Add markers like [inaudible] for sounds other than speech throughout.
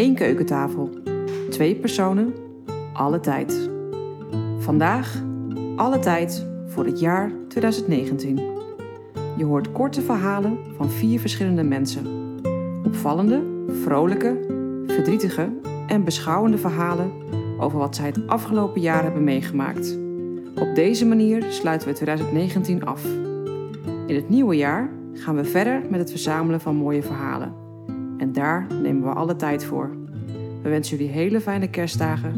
Eén keukentafel. Twee personen. Alle tijd. Vandaag alle tijd voor het jaar 2019. Je hoort korte verhalen van vier verschillende mensen. Opvallende, vrolijke, verdrietige en beschouwende verhalen over wat zij het afgelopen jaar hebben meegemaakt. Op deze manier sluiten we 2019 af. In het nieuwe jaar gaan we verder met het verzamelen van mooie verhalen. Daar nemen we alle tijd voor. We wensen jullie hele fijne kerstdagen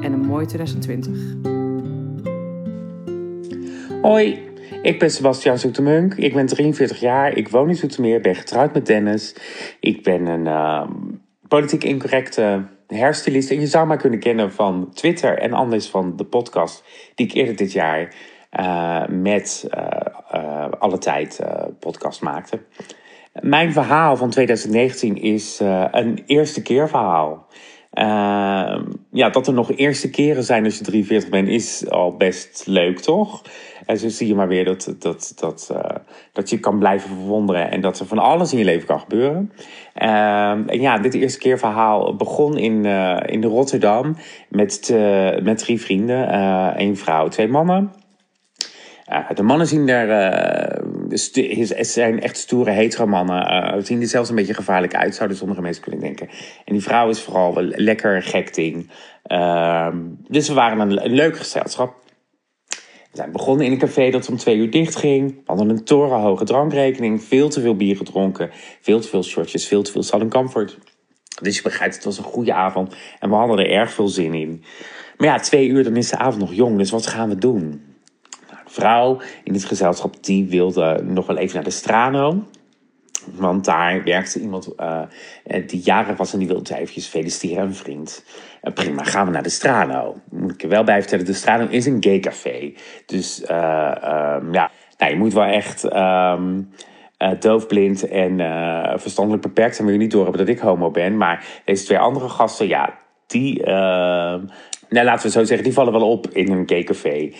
en een mooi 2020. Hoi, ik ben Sebastian Zoetemunk. Ik ben 43 jaar. Ik woon in Zoetermeer. Ben getrouwd met Dennis. Ik ben een uh, politiek incorrecte hairstylist. En je zou mij kunnen kennen van Twitter en anders van de podcast die ik eerder dit jaar uh, met uh, Alle Tijd podcast maakte. Mijn verhaal van 2019 is een eerste keer verhaal. ja, dat er nog eerste keren zijn als je 43 bent, is al best leuk, toch? En zo zie je maar weer dat, dat, dat, uh, dat je kan blijven verwonderen en dat er van alles in je leven kan gebeuren. Uh, en ja, dit eerste keer verhaal begon in, uh, in Rotterdam met, met drie vrienden. één vrouw, twee mannen. de mannen zien er, zijn echt stoere hetero mannen. zien er zelfs een beetje gevaarlijk uit, zouden sommige mensen kunnen denken. En die vrouw is vooral wel lekker gek ding. Ehm, dus we waren een, een leuk gezelschap. We zijn begonnen in een café dat om twee uur dicht ging. We hadden een torenhoge drankrekening, veel te veel bier gedronken, veel te veel shortjes, veel te veel Southern Comfort. Dus je begrijpt, het was een goede avond en we hadden er erg veel zin in. Maar ja, twee uur, dan is de avond nog jong, dus wat gaan we doen? Vrouw in het gezelschap, die wilde nog wel even naar de Strano. Want daar werkte iemand uh, die jaren was en die wilde eventjes feliciteren, een vriend. Uh, prima, gaan we naar de Strano. Moet ik er wel bij vertellen, de Strano is een gay café. Dus uh, ja, nou, je moet wel echt um, doofblind en verstandelijk beperkt zijn. Wil je niet doorhebben dat ik homo ben. Maar deze twee andere gasten, ja, die, ehm, nou, laten we zo zeggen, die vallen wel op in een gay café.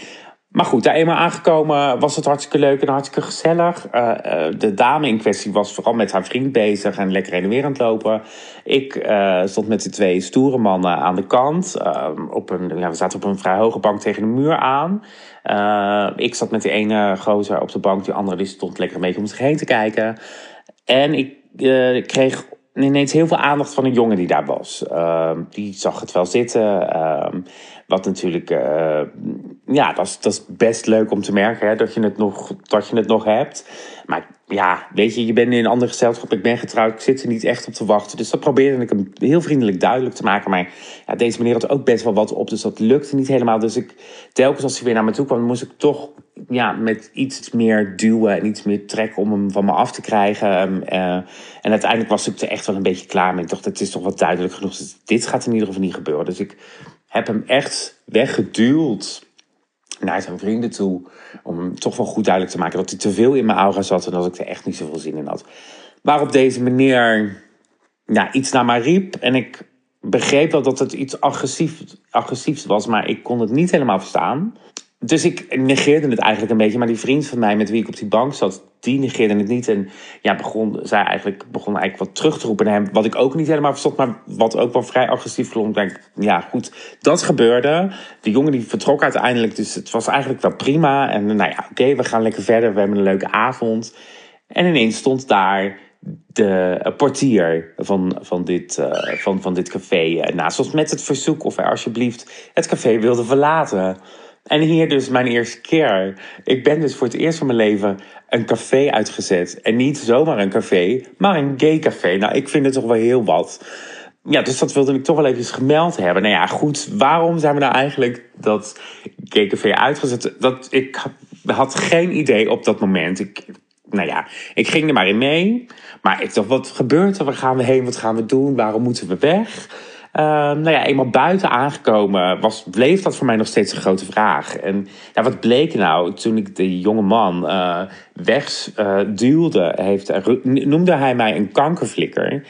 Maar goed, daar eenmaal aangekomen was het hartstikke leuk en hartstikke gezellig. Uh, uh, de dame in kwestie was vooral met haar vriend bezig en lekker heen en weer aan het lopen. Ik uh, stond met de twee stoere mannen aan de kant. op een, ja, we zaten op een vrij hoge bank tegen de muur aan. ik zat met die ene gozer op de bank, die andere die stond lekker een beetje om zich heen te kijken. En ik kreeg ineens heel veel aandacht van een jongen die daar was. die zag het wel zitten. wat natuurlijk ja, dat is, best leuk om te merken hè, dat, je het nog, dat je het nog hebt. Maar ja, weet je, je bent in een ander gezelschap. Ik ben getrouwd, ik zit er niet echt op te wachten. Dus dat probeerde ik hem heel vriendelijk duidelijk te maken. Maar ja, deze meneer had ook best wel wat op, dus dat lukte niet helemaal. Dus ik, telkens als hij weer naar me toe kwam, moest ik toch ja, met iets meer duwen en iets meer trekken om hem van me af te krijgen. Uh, en uiteindelijk was ik er echt wel een beetje klaar mee. Ik dacht, het is toch wel duidelijk genoeg. Dit gaat in ieder geval niet gebeuren. Dus ik heb hem echt weggeduwd naar zijn vrienden toe. Om hem toch wel goed duidelijk te maken dat hij te veel in mijn aura zat en dat ik er echt niet zoveel zin in had. Waarop deze meneer ja, iets naar mij riep. En ik begreep wel dat het iets agressief, agressiefs was, maar ik kon het niet helemaal verstaan. Dus ik negeerde het eigenlijk een beetje. Maar die vriend van mij met wie ik op die bank zat, die negeerde het niet. En ja, begon, zij eigenlijk, begon eigenlijk wat terug te roepen naar hem. Wat ik ook niet helemaal verstond, maar wat ook wel vrij agressief klonk. Denk, ja, goed, dat gebeurde. De jongen die vertrok uiteindelijk, dus het was eigenlijk wel prima. En nou ja, oké, we gaan lekker verder. We hebben een leuke avond. En ineens stond daar de portier van, van, dit, uh, van, van dit café naast ons met het verzoek of hij alsjeblieft het café wilde verlaten. En hier dus mijn eerste keer. Ik ben dus voor het eerst van mijn leven een café uitgezet. En niet zomaar een café, maar een gay café. Nou, ik vind het toch wel heel wat. Ja, dus dat wilde ik toch wel even gemeld hebben. Nou ja, goed, waarom zijn we nou eigenlijk dat gay café uitgezet? Dat, ik had geen idee op dat moment. Ik, nou ja, ik ging er maar in mee. Maar ik dacht, wat gebeurt er? Waar gaan we heen? Wat gaan we doen? Waarom moeten we weg? Uh, nou ja, eenmaal buiten aangekomen was, bleef dat voor mij nog steeds een grote vraag. En ja, wat bleek nou toen ik de jonge man uh, wegduwde, uh, heeft, noemde hij mij een kankerflikker.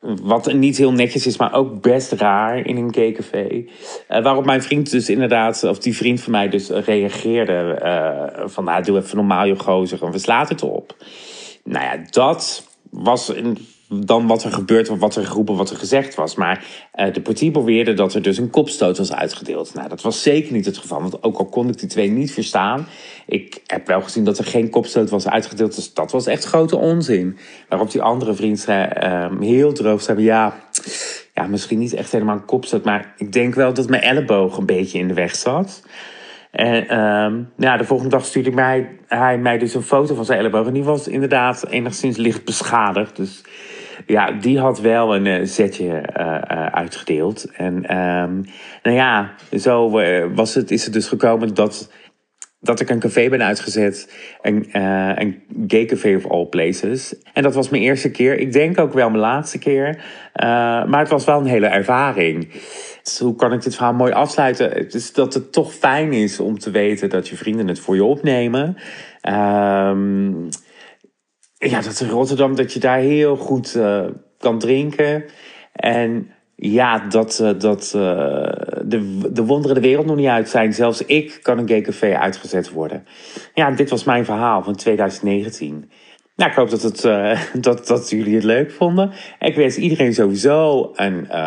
Wat niet heel netjes is, maar ook best raar in een gaycafé. Uh, waarop mijn vriend dus inderdaad, of die vriend van mij dus reageerde van... Nou, doe even normaal je gozer en we slaat het op. Nou ja, dat was een dan wat er gebeurd was, wat er geroepen, wat er gezegd was. Maar uh, de partij beweerde dat er dus een kopstoot was uitgedeeld. Nou, dat was zeker niet het geval. Want ook al kon ik die twee niet verstaan. Ik heb wel gezien dat er geen kopstoot was uitgedeeld. Dus dat was echt grote onzin. Waarop die andere vriend zei, uh, heel droog zei: Ja, ja, misschien niet echt helemaal een kopstoot. Maar ik denk wel dat mijn elleboog een beetje in de weg zat. En ja, de volgende dag stuurde hij mij dus een foto van zijn elleboog. En die was inderdaad enigszins licht beschadigd. Dus ja, die had wel een uh, zetje uh, uh, uitgedeeld. En um, nou ja, zo was het, is het dus gekomen dat, dat ik een café ben uitgezet. Een, een gay café of all places. En dat was mijn eerste keer. Ik denk ook wel mijn laatste keer. maar het was wel een hele ervaring. Dus hoe kan ik dit verhaal mooi afsluiten? Het is dat het toch fijn is om te weten dat je vrienden het voor je opnemen. Um, ja, dat in Rotterdam dat je daar heel goed uh, kan drinken. En ja, dat, uh, dat uh, de, de wonderen de wereld nog niet uit zijn. Zelfs ik kan een gay café uitgezet worden. Ja, dit was mijn verhaal van 2019. Nou, ik hoop dat, het, [laughs] dat, dat jullie het leuk vonden. Ik wens iedereen sowieso een,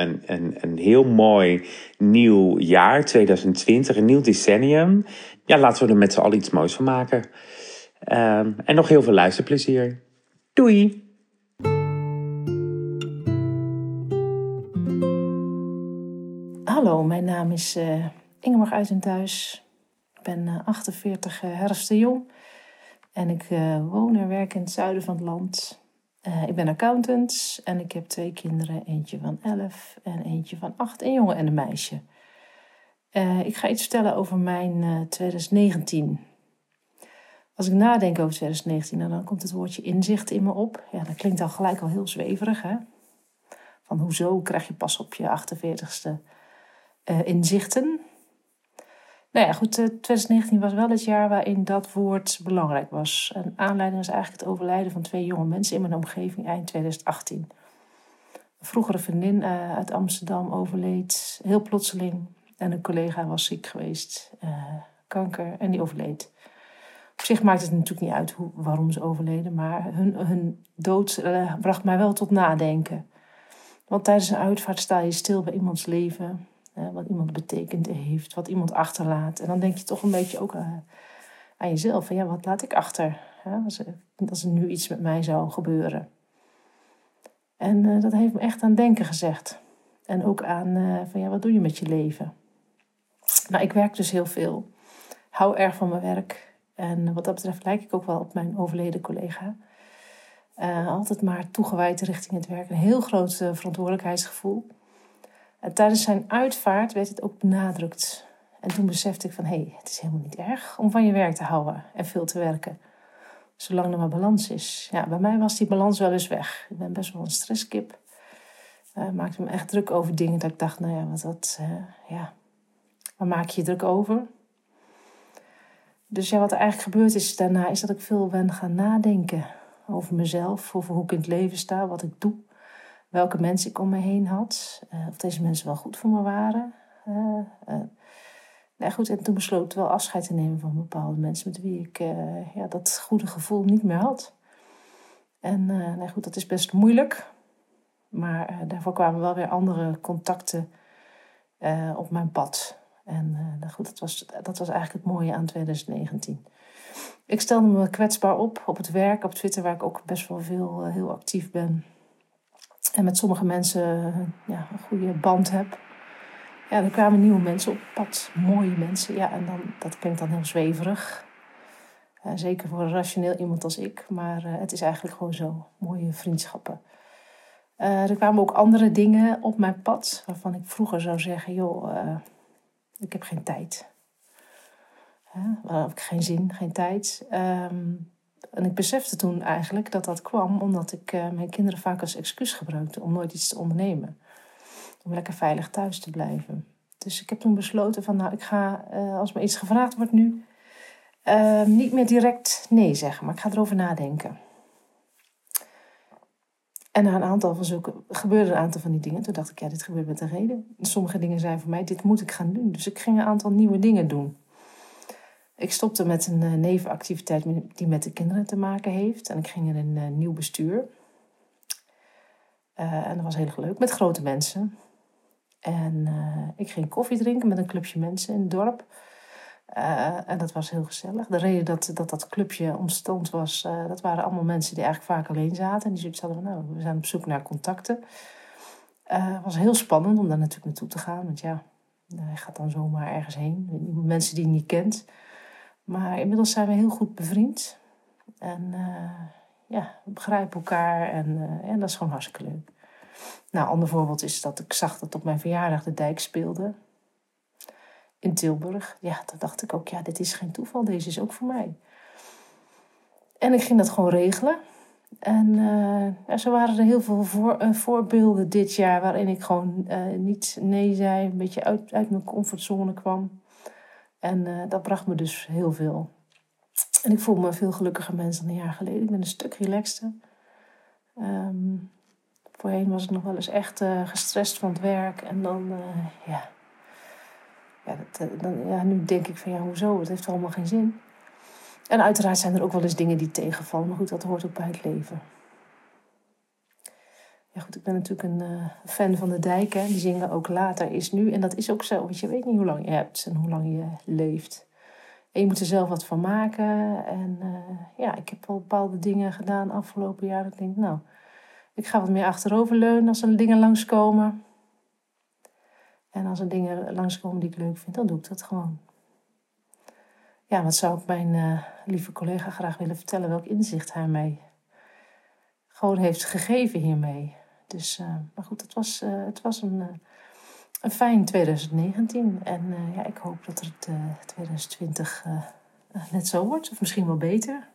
een, een, een heel mooi nieuw jaar, 2020, een nieuw decennium. Ja, laten we er met z'n allen iets moois van maken. Um, en nog heel veel luisterplezier. Doei! Hallo, mijn naam is uh, Ingeborg Uitenthuis. Ik ben 48 herfst de jong. En ik uh, woon en werk in het zuiden van het land. Uh, ik ben accountant en ik heb twee kinderen. Eentje van 11 en eentje van 8. Een jongen en een meisje. Uh, ik ga iets vertellen over mijn 2019. Als ik nadenk over 2019, dan komt het woordje inzicht in me op. Ja, dat klinkt al gelijk al heel zweverig, hè? Van hoezo krijg je pas op je 48ste inzichten? Nou ja, goed, 2019 eh, was wel het jaar waarin dat woord belangrijk was. Een aanleiding was eigenlijk het overlijden van twee jonge mensen in mijn omgeving eind 2018. Een vroegere vriendin uh, uit Amsterdam overleed, heel plotseling. En een collega was ziek geweest, kanker, en die overleed. Zich maakt het natuurlijk niet uit hoe, waarom ze overleden, maar hun, hun dood uh, bracht mij wel tot nadenken. Want tijdens een uitvaart sta je stil bij iemands leven wat iemand betekend heeft, wat iemand achterlaat. En dan denk je toch een beetje ook aan, aan jezelf. Van ja, wat laat ik achter? als, als er nu iets met mij zou gebeuren. En dat heeft me echt aan denken gezegd. En ook aan van ja, wat doe je met je leven? Nou, ik werk dus heel veel. Hou erg van mijn werk. En wat dat betreft lijk ik ook wel op mijn overleden collega. Uh, altijd maar toegewijd richting het werk. Een heel groot verantwoordelijkheidsgevoel. En tijdens zijn uitvaart werd het ook benadrukt. En toen besefte ik van, hé, hey, het is helemaal niet erg om van je werk te houden en veel te werken. Zolang er maar balans is. Ja, bij mij was die balans wel eens weg. Ik ben best wel een stresskip. Uh, maakte me echt druk over dingen dat ik dacht, nou ja, wat dat, ja, waar maak je je druk over? Dus ja, wat er eigenlijk gebeurd is daarna, is dat ik veel ben gaan nadenken over mezelf, over hoe ik in het leven sta, wat ik doe welke mensen ik om me heen had. Uh, of deze mensen wel goed voor me waren. Uh, goed, en toen besloot ik wel afscheid te nemen van bepaalde mensen met wie ik ja, dat goede gevoel niet meer had. En nou goed, dat is best moeilijk. Maar daarvoor kwamen wel weer andere contacten op mijn pad. En goed, dat was, dat was eigenlijk het mooie aan 2019. Ik stelde me kwetsbaar op op het werk, op Twitter, waar ik ook best wel veel heel actief ben en met sommige mensen ja, een goede band heb. Ja, er kwamen nieuwe mensen op pad, mooie mensen. Ja, en dan, dat klinkt dan heel zweverig. Zeker voor een rationeel iemand als ik. Maar het is eigenlijk gewoon zo. Mooie vriendschappen. Er kwamen ook andere dingen op mijn pad. Waarvan ik vroeger zou zeggen, joh, ik heb geen tijd. waar heb ik geen zin, geen tijd. Um, en ik besefte toen eigenlijk dat dat kwam omdat ik uh, mijn kinderen vaak als excuus gebruikte om nooit iets te ondernemen. Om lekker veilig thuis te blijven. Dus ik heb toen besloten van nou, ik ga, uh, als me iets gevraagd wordt nu, uh, niet meer direct nee zeggen, maar ik ga erover nadenken. En na een aantal van zulke, gebeurde een aantal van die dingen. Toen dacht ik, ja, dit gebeurt met een reden. Sommige dingen zijn voor mij, dit moet ik gaan doen. Dus ik ging een aantal nieuwe dingen doen. Ik stopte met een uh, nevenactiviteit die met de kinderen te maken heeft. En ik ging in een uh, nieuw bestuur. en dat was heel leuk, met grote mensen. En ik ging koffie drinken met een clubje mensen in het dorp. En dat was heel gezellig. De reden dat dat, dat clubje ontstond was... dat waren allemaal mensen die eigenlijk vaak alleen zaten. En die zoiets hadden nou, we zijn op zoek naar contacten. Het was heel spannend om daar natuurlijk naartoe te gaan. Want ja, hij gaat dan zomaar ergens heen. Mensen die je niet kent. Maar inmiddels zijn we heel goed bevriend. En ja, we begrijpen elkaar en, en dat is gewoon hartstikke leuk. Nou, ander voorbeeld is dat ik zag dat op mijn verjaardag de dijk speelde. In Tilburg. Ja, toen dacht ik ook, ja, dit is geen toeval. Deze is ook voor mij. En ik ging dat gewoon regelen. En uh, zo waren er heel veel voor, uh, voorbeelden dit jaar waarin ik gewoon uh, niet nee zei, een beetje uit, uit mijn comfortzone kwam. En dat bracht me dus heel veel. En ik voel me veel gelukkiger mens dan een jaar geleden. Ik ben een stuk relaxter. Um, voorheen was ik nog wel eens echt gestrest van het werk. En dan, ja. Ja, dat, dan, ja, nu denk ik van ja, hoezo? Het heeft allemaal geen zin. En uiteraard zijn er ook wel eens dingen die tegenvallen. Maar goed, dat hoort ook bij het leven. Ja goed, ik ben natuurlijk een uh, fan van de dijk. Hè. Die zingen ook later is nu. En dat is ook zo, want je weet niet hoe lang je hebt en hoe lang je leeft. En je moet er zelf wat van maken. En uh, ja, ik heb wel bepaalde dingen gedaan afgelopen jaar. Ik denk, nou, ik ga wat meer achteroverleunen als er dingen langskomen. En als er dingen langskomen die ik leuk vind, dan doe ik dat gewoon. Ja, wat zou ik mijn uh, lieve collega graag willen vertellen? Welk inzicht hij mij gewoon heeft gegeven hiermee. Dus, uh, maar goed, het was, uh, het was een, een fijn 2019. En ja, ik hoop dat het 2020 net zo wordt, of misschien wel beter.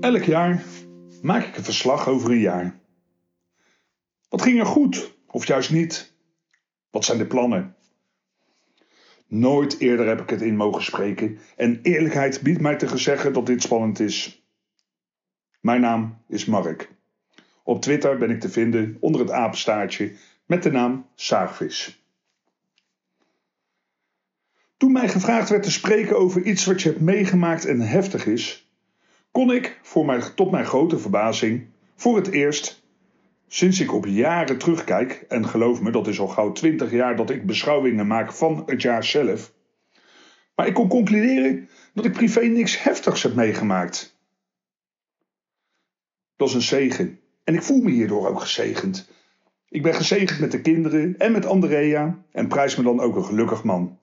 Elk jaar maak ik een verslag over een jaar. Wat ging er goed, of juist niet? Wat zijn de plannen? Nooit eerder heb ik het in mogen spreken en eerlijkheid biedt mij te zeggen dat dit spannend is. Mijn naam is Mark. Op Twitter ben ik te vinden onder het apenstaartje met de naam Zaagvis. Toen mij gevraagd werd te spreken over iets wat je hebt meegemaakt en heftig is, kon ik, voor mij, tot mijn grote verbazing, voor het eerst Sinds ik op jaren terugkijk, en geloof me, dat is al gauw twintig jaar dat ik beschouwingen maak van het jaar zelf. Maar ik kon concluderen dat ik privé niks heftigs heb meegemaakt. Dat is een zegen. En ik voel me hierdoor ook gezegend. Ik ben gezegend met de kinderen en met Andrea en prijs me dan ook een gelukkig man.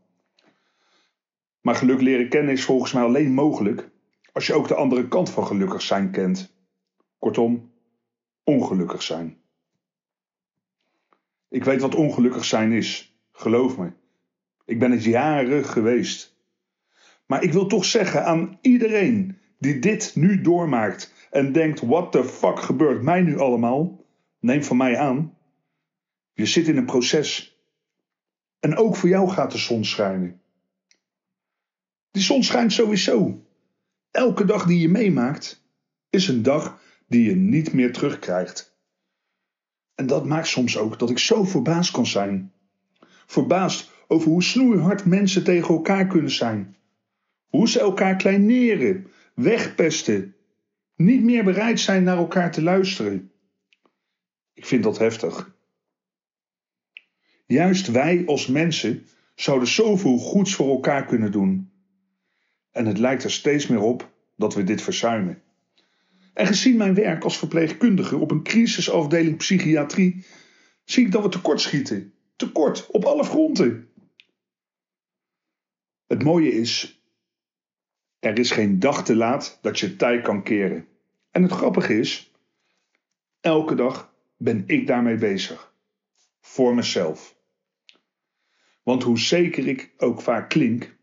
Maar geluk leren kennen is volgens mij alleen mogelijk als je ook de andere kant van gelukkig zijn kent. Kortom, ongelukkig zijn. Ik weet wat ongelukkig zijn is, geloof me. Ik ben het jaren geweest. Maar ik wil toch zeggen aan iedereen die dit nu doormaakt en denkt: what the fuck gebeurt mij nu allemaal? Neem van mij aan. Je zit in een proces. En ook voor jou gaat de zon schijnen. Die zon schijnt sowieso. Elke dag die je meemaakt is een dag die je niet meer terugkrijgt. En dat maakt soms ook dat ik zo verbaasd kan zijn. Verbaasd over hoe snoeihard mensen tegen elkaar kunnen zijn. Hoe ze elkaar kleineren, wegpesten, niet meer bereid zijn naar elkaar te luisteren. Ik vind dat heftig. Juist wij als mensen zouden zoveel goeds voor elkaar kunnen doen. En het lijkt er steeds meer op dat we dit verzuimen. En gezien mijn werk als verpleegkundige op een crisisafdeling psychiatrie, zie ik dat we tekortschieten. Tekort op alle fronten. Het mooie is, er is geen dag te laat dat je tijd kan keren. En het grappige is, elke dag ben ik daarmee bezig. Voor mezelf. Want hoe zeker ik ook vaak klink,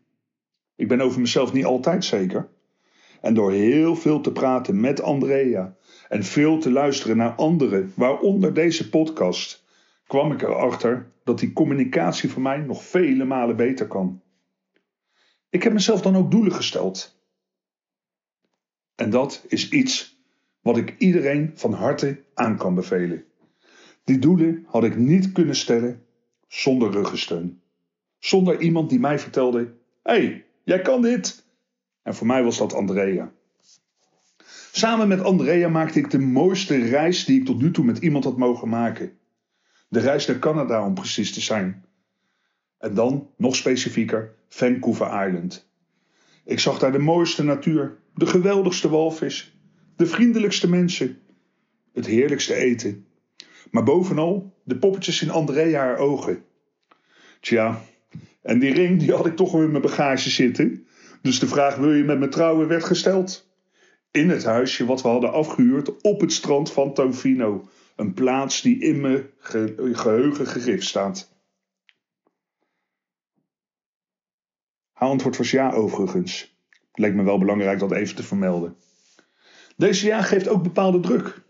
ik ben over mezelf niet altijd zeker. En door heel veel te praten met Andrea en veel te luisteren naar anderen, waaronder deze podcast, kwam ik erachter dat die communicatie voor mij nog vele malen beter kan. Ik heb mezelf dan ook doelen gesteld. En dat is iets wat ik iedereen van harte aan kan bevelen. Die doelen had ik niet kunnen stellen zonder ruggensteun. Zonder iemand die mij vertelde: hey, jij kan dit. En voor mij was dat Andrea. Samen met Andrea maakte ik de mooiste reis die ik tot nu toe met iemand had mogen maken. De reis naar Canada om precies te zijn. En dan, nog specifieker, Vancouver Island. Ik zag daar de mooiste natuur, de geweldigste walvis, de vriendelijkste mensen, het heerlijkste eten. Maar bovenal de poppetjes in Andrea haar ogen. Tja, en die ring die had ik toch wel in mijn bagage zitten. Dus de vraag wil je met me trouwen werd gesteld. In het huisje wat we hadden afgehuurd op het strand van Tofino. Een plaats die in mijn geheugen gegrift staat. Haar antwoord was ja, overigens. Leek me wel belangrijk dat even te vermelden. Deze ja geeft ook bepaalde druk.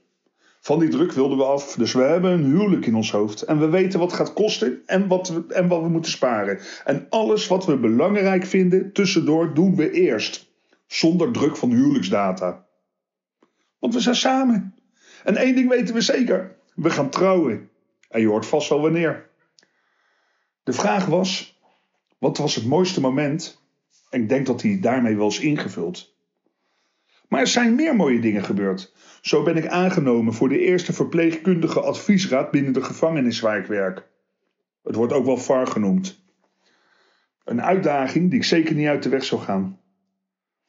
Van die druk wilden we af, dus we hebben een huwelijk in ons hoofd. En we weten wat gaat kosten en wat, we, en wat we moeten sparen. En alles wat we belangrijk vinden, tussendoor doen we eerst. Zonder druk van huwelijksdata. Want we zijn samen. En één ding weten we zeker: we gaan trouwen. En je hoort vast wel wanneer. De vraag was: wat was het mooiste moment? En ik denk dat hij daarmee wel is ingevuld. Maar er zijn meer mooie dingen gebeurd. Zo ben ik aangenomen voor de eerste verpleegkundige adviesraad binnen de gevangenis. Het wordt ook wel VAR genoemd. Een uitdaging die ik zeker niet uit de weg zou gaan.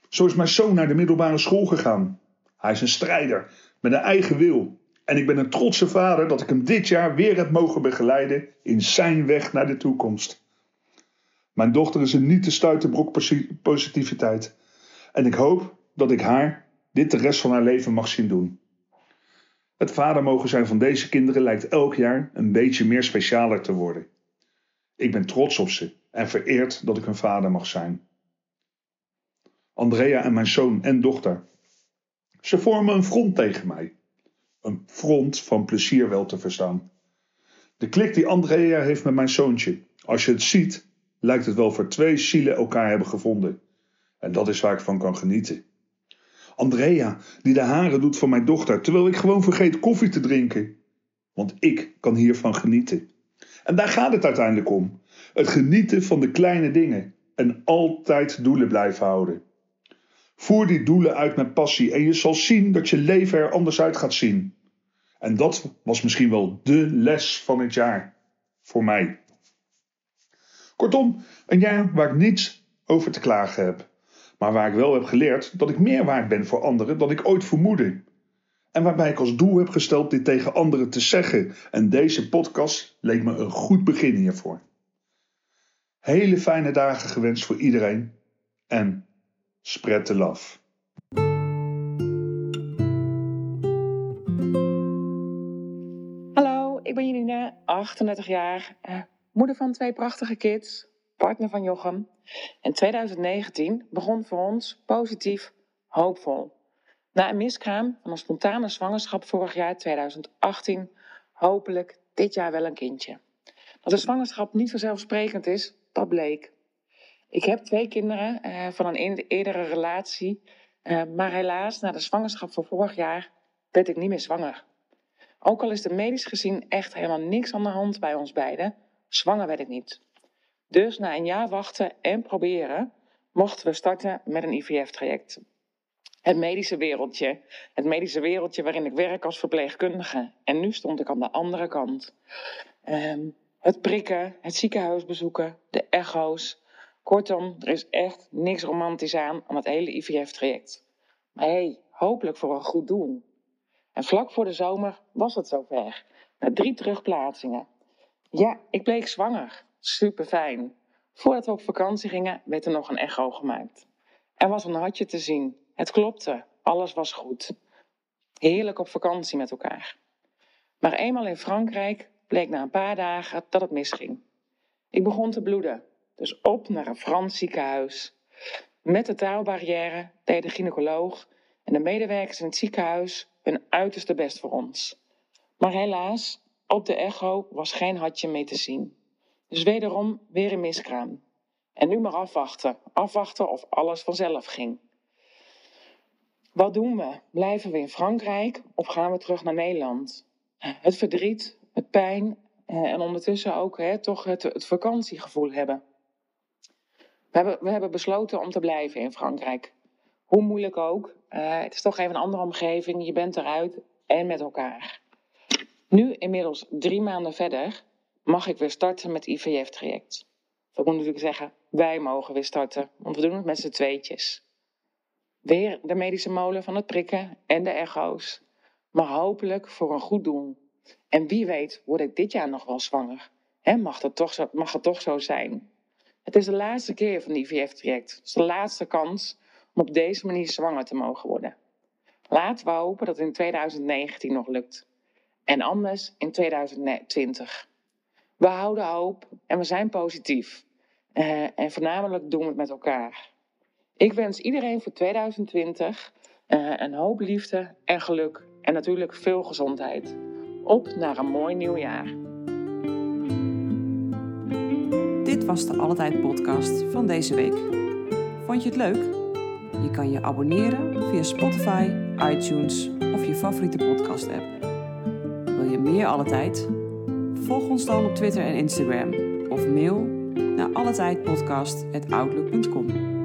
Zo is mijn zoon naar de middelbare school gegaan. Hij is een strijder met een eigen wil. En ik ben een trotse vader dat ik hem dit jaar weer heb mogen begeleiden in zijn weg naar de toekomst. Mijn dochter is een niet te stuiten brok positiviteit. En ik hoop dat ik haar dit de rest van haar leven mag zien doen. Het vader mogen zijn van deze kinderen lijkt elk jaar een beetje meer specialer te worden. Ik ben trots op ze en vereerd dat ik hun vader mag zijn. Andrea en mijn zoon en dochter. Ze vormen een front tegen mij. Een front van plezier wel te verstaan. De klik die Andrea heeft met mijn zoontje. Als je het ziet, lijkt het wel voor twee zielen elkaar hebben gevonden. En dat is waar ik van kan genieten. Andrea, die de haren doet van mijn dochter, terwijl ik gewoon vergeet koffie te drinken. Want ik kan hiervan genieten. En daar gaat het uiteindelijk om. Het genieten van de kleine dingen en altijd doelen blijven houden. Voer die doelen uit met passie en je zal zien dat je leven er anders uit gaat zien. En dat was misschien wel de les van het jaar. Voor mij. Kortom, een jaar waar ik niets over te klagen heb. Maar waar ik wel heb geleerd dat ik meer waard ben voor anderen dan ik ooit vermoedde. En waarbij ik als doel heb gesteld dit tegen anderen te zeggen. En deze podcast leek me een goed begin hiervoor. Hele fijne dagen gewenst voor iedereen. En spread the love. Hallo, ik ben Janine, 38 jaar, eh, moeder van twee prachtige kids, partner van Jochem. En 2019 begon voor ons positief, hoopvol. Na een miskraam van een spontane zwangerschap vorig jaar 2018, hopelijk dit jaar wel een kindje. Dat de zwangerschap niet vanzelfsprekend is, dat bleek. Ik heb twee kinderen eh, van een eerdere relatie, eh, maar helaas na de zwangerschap van vorig jaar werd ik niet meer zwanger. Ook al is er medisch gezien echt helemaal niks aan de hand bij ons beiden, zwanger werd ik niet. Dus na een jaar wachten en proberen, mochten we starten met een IVF-traject. Het medische wereldje. Het medische wereldje waarin ik werk als verpleegkundige. En nu stond ik aan de andere kant. Um, het prikken, het ziekenhuis bezoeken, de echo's. Kortom, er is echt niks romantisch aan aan het hele IVF-traject. Maar hey, hopelijk voor een goed doel. En vlak voor de zomer was het zover. Na drie terugplaatsingen. Ja, ik bleek zwanger. Super fijn. Voordat we op vakantie gingen, werd er nog een echo gemaakt. Er was een hartje te zien. Het klopte. Alles was goed. Heerlijk op vakantie met elkaar. Maar eenmaal in Frankrijk bleek na een paar dagen dat het misging. Ik begon te bloeden, dus op naar een Frans ziekenhuis. Met de taalbarrière deed de gynaecoloog en de medewerkers in het ziekenhuis hun uiterste best voor ons. Maar helaas, op de echo was geen hartje mee te zien. Dus wederom weer een miskraam. En nu maar afwachten. Afwachten of alles vanzelf ging. Wat doen we? Blijven we in Frankrijk of gaan we terug naar Nederland? Het verdriet, het pijn eh, en ondertussen ook hè, toch het, het vakantiegevoel hebben. We hebben, we hebben besloten om te blijven in Frankrijk. Hoe moeilijk ook, uh, het is toch even een andere omgeving. Je bent eruit en met elkaar. Nu, inmiddels drie maanden verder, mag ik weer starten met IVF-traject. Ik moet natuurlijk zeggen, wij mogen weer starten, want we doen het met z'n tweetjes. Weer de medische molen van het prikken en de echo's. Maar hopelijk voor een goed doel. En wie weet word ik dit jaar nog wel zwanger. He, mag, het toch zo, mag het toch zo zijn? Het is de laatste keer van het IVF-traject. Het is de laatste kans om op deze manier zwanger te mogen worden. Laten we hopen dat het in 2019 nog lukt. En anders in 2020. We houden hoop en we zijn positief. Uh, en voornamelijk doen we het met elkaar. Ik wens iedereen voor 2020 uh, een hoop liefde en geluk. En natuurlijk veel gezondheid. Op naar een mooi nieuw jaar. Dit was de Altijd podcast van deze week. Vond je het leuk? Je kan je abonneren via Spotify, iTunes of je favoriete podcast app. Wil je meer Alle Tijd? Volg ons dan op Twitter en Instagram of mail naar alletijdpodcast.outlook.com.